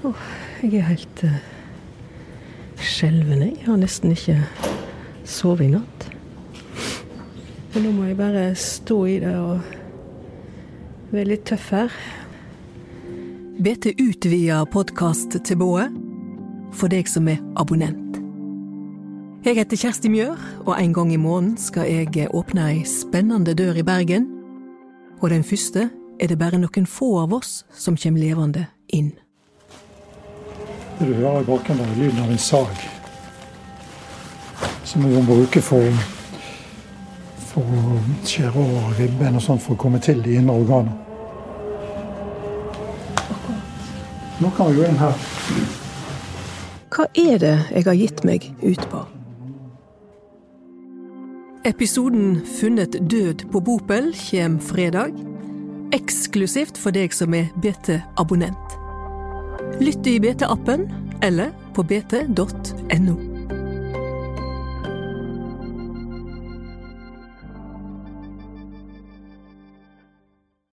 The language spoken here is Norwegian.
Oh, jeg er helt uh, skjelven, jeg. har nesten ikke sovet i natt. Men nå må jeg bare stå i det og være litt tøff her. BT utvider podkasttilbudet for deg som er abonnent. Jeg heter Kjersti Mjør, og en gang i måneden skal jeg åpne ei spennende dør i Bergen. Og den første er det bare noen få av oss som kommer levende inn. Det du hører i bakgrunnen, er lyden av en sag. Som vi må bruke for, for å skjære over ribben og sånt for å komme til de indre organene. Nå kan vi gå inn her. Hva er det jeg har gitt meg ut på? Episoden 'Funnet død på Bopel' kommer fredag. Eksklusivt for deg som er BT-abonnent. Lytt i BT-appen eller på bt.no.